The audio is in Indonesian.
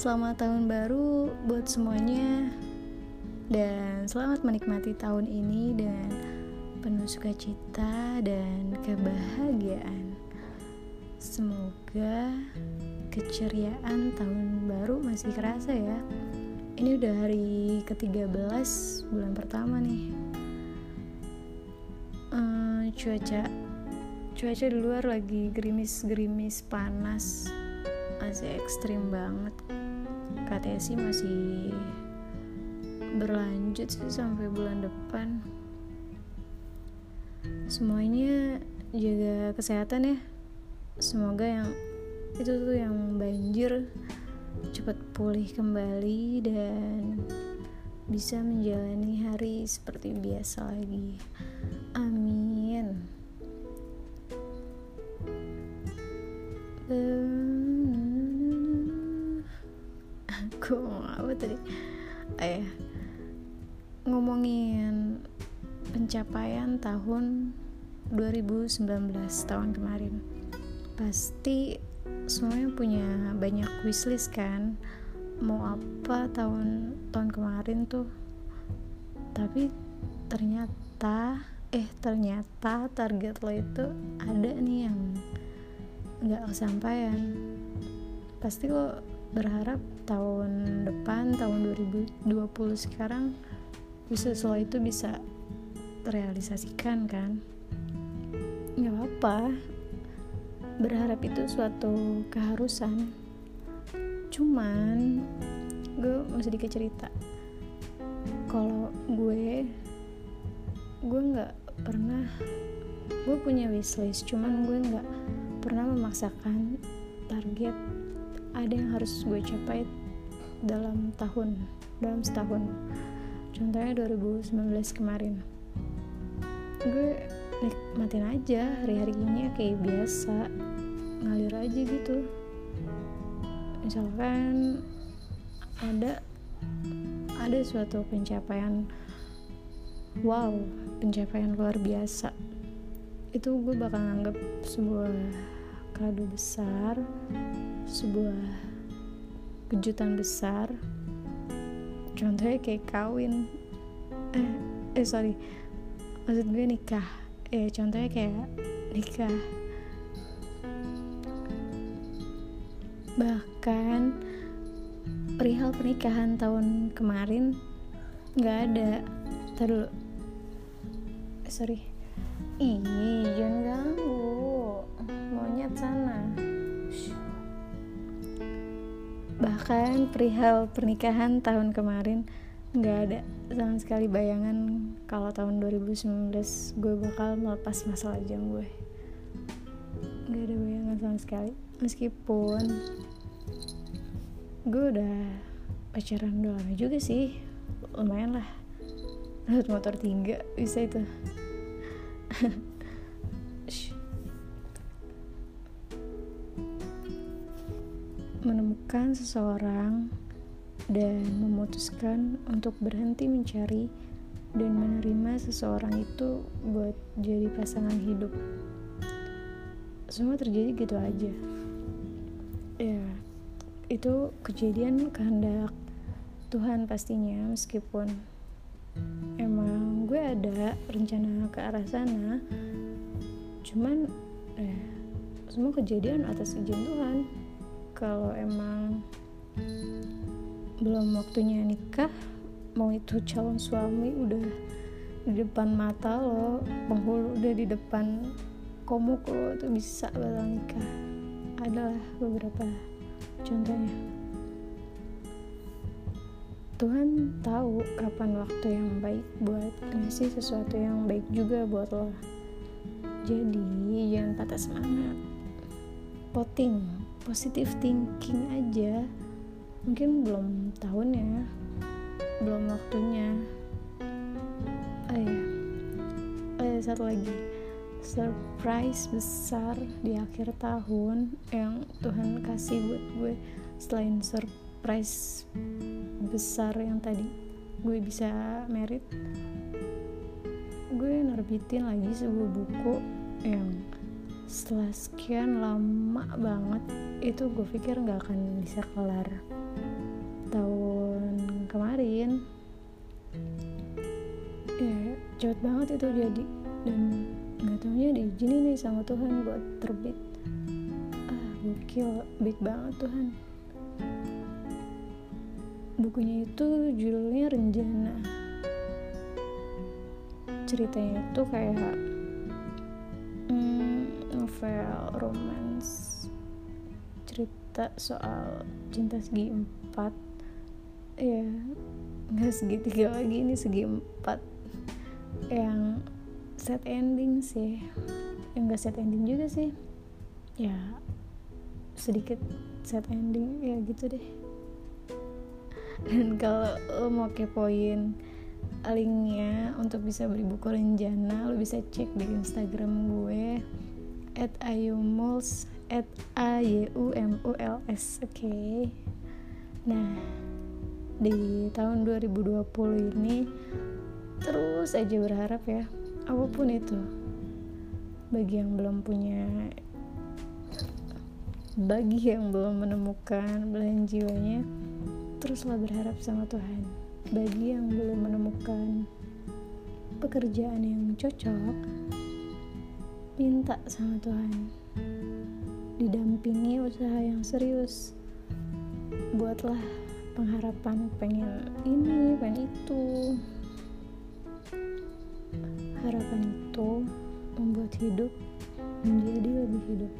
Selamat tahun baru buat semuanya dan selamat menikmati tahun ini dengan penuh sukacita dan kebahagiaan. Semoga keceriaan tahun baru masih kerasa ya. Ini udah hari ke-13 bulan pertama nih. Uh, cuaca cuaca di luar lagi gerimis-gerimis panas masih ekstrim banget sih masih berlanjut sih sampai bulan depan. Semuanya jaga kesehatan ya. Semoga yang itu tuh yang banjir cepat pulih kembali dan bisa menjalani hari seperti biasa lagi. Amin. Aku apa tadi? Ayah ngomongin pencapaian tahun 2019 tahun kemarin. Pasti semuanya punya banyak wishlist kan? Mau apa tahun tahun kemarin tuh? Tapi ternyata eh ternyata target lo itu ada nih yang nggak kesampaian. Pasti lo berharap tahun depan tahun 2020 sekarang soal itu bisa terrealisasikan kan? Nggak apa berharap itu suatu keharusan. Cuman gue mau sedikit cerita. Kalau gue gue nggak pernah gue punya wishlist cuman gue nggak pernah memaksakan target ada yang harus gue capai dalam tahun dalam setahun. Contohnya 2019 kemarin. Gue nikmatin aja hari-harinya kayak biasa. Ngalir aja gitu. Misalkan ada ada suatu pencapaian wow pencapaian luar biasa. Itu gue bakal nganggap sebuah kado besar sebuah kejutan besar. Contohnya kayak kawin. Eh, eh sorry. Maksud gue nikah. Eh contohnya kayak nikah. Bahkan perihal pernikahan tahun kemarin nggak ada. Ntar sorry. Ih, Bahkan perihal pernikahan tahun kemarin nggak ada sama sekali bayangan kalau tahun 2019 gue bakal melepas masa lajang gue. Nggak ada bayangan sama sekali. Meskipun gue udah pacaran udah lama juga sih, lumayan lah. Lewat motor tiga bisa itu. menemukan seseorang dan memutuskan untuk berhenti mencari dan menerima seseorang itu buat jadi pasangan hidup. Semua terjadi gitu aja. Ya itu kejadian kehendak Tuhan pastinya meskipun emang gue ada rencana ke arah sana. Cuman eh, semua kejadian atas izin Tuhan kalau emang belum waktunya nikah mau itu calon suami udah di depan mata lo penghulu udah di depan komuk lo tuh bisa bakal nikah. Adalah beberapa contohnya. Tuhan tahu kapan waktu yang baik buat ngasih sesuatu yang baik juga buat lo. Jadi jangan patah semangat. Poting positive thinking aja. Mungkin belum tahunnya belum waktunya. Oh ya oh ya satu lagi. Surprise besar di akhir tahun yang Tuhan kasih buat gue selain surprise besar yang tadi gue bisa merit gue nerbitin lagi sebuah buku yang setelah sekian lama banget itu gue pikir nggak akan bisa kelar. Tahun kemarin ya cepet banget itu jadi. Dan nggak taunya diizinin nih sama Tuhan buat terbit. Ah gokil baik banget Tuhan. Bukunya itu judulnya Renjana ceritanya itu kayak novel romance cerita soal cinta segi empat. Ya nggak segitiga lagi ini segi empat. Yang set ending sih. Yang gak set ending juga sih. Ya sedikit set ending ya gitu deh. Dan kalau mau kepoin linknya untuk bisa beli buku Renjana lo bisa cek di Instagram gue at ayumuls at a y u m u l s oke okay? nah di tahun 2020 ini terus aja berharap ya apa pun itu bagi yang belum punya bagi yang belum menemukan belahan jiwanya teruslah berharap sama Tuhan bagi yang belum menemukan pekerjaan yang cocok minta sama Tuhan. Didampingi usaha yang serius. Buatlah pengharapan pengen ini pengen itu. Harapan itu membuat hidup menjadi lebih hidup.